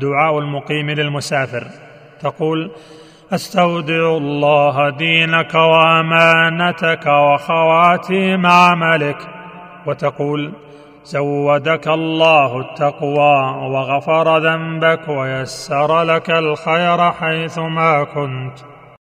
دعاء المقيم للمسافر. تقول أستودع الله دينك وأمانتك وخواتيم عملك. وتقول زودك الله التقوى وغفر ذنبك ويسر لك الخير حيثما كنت.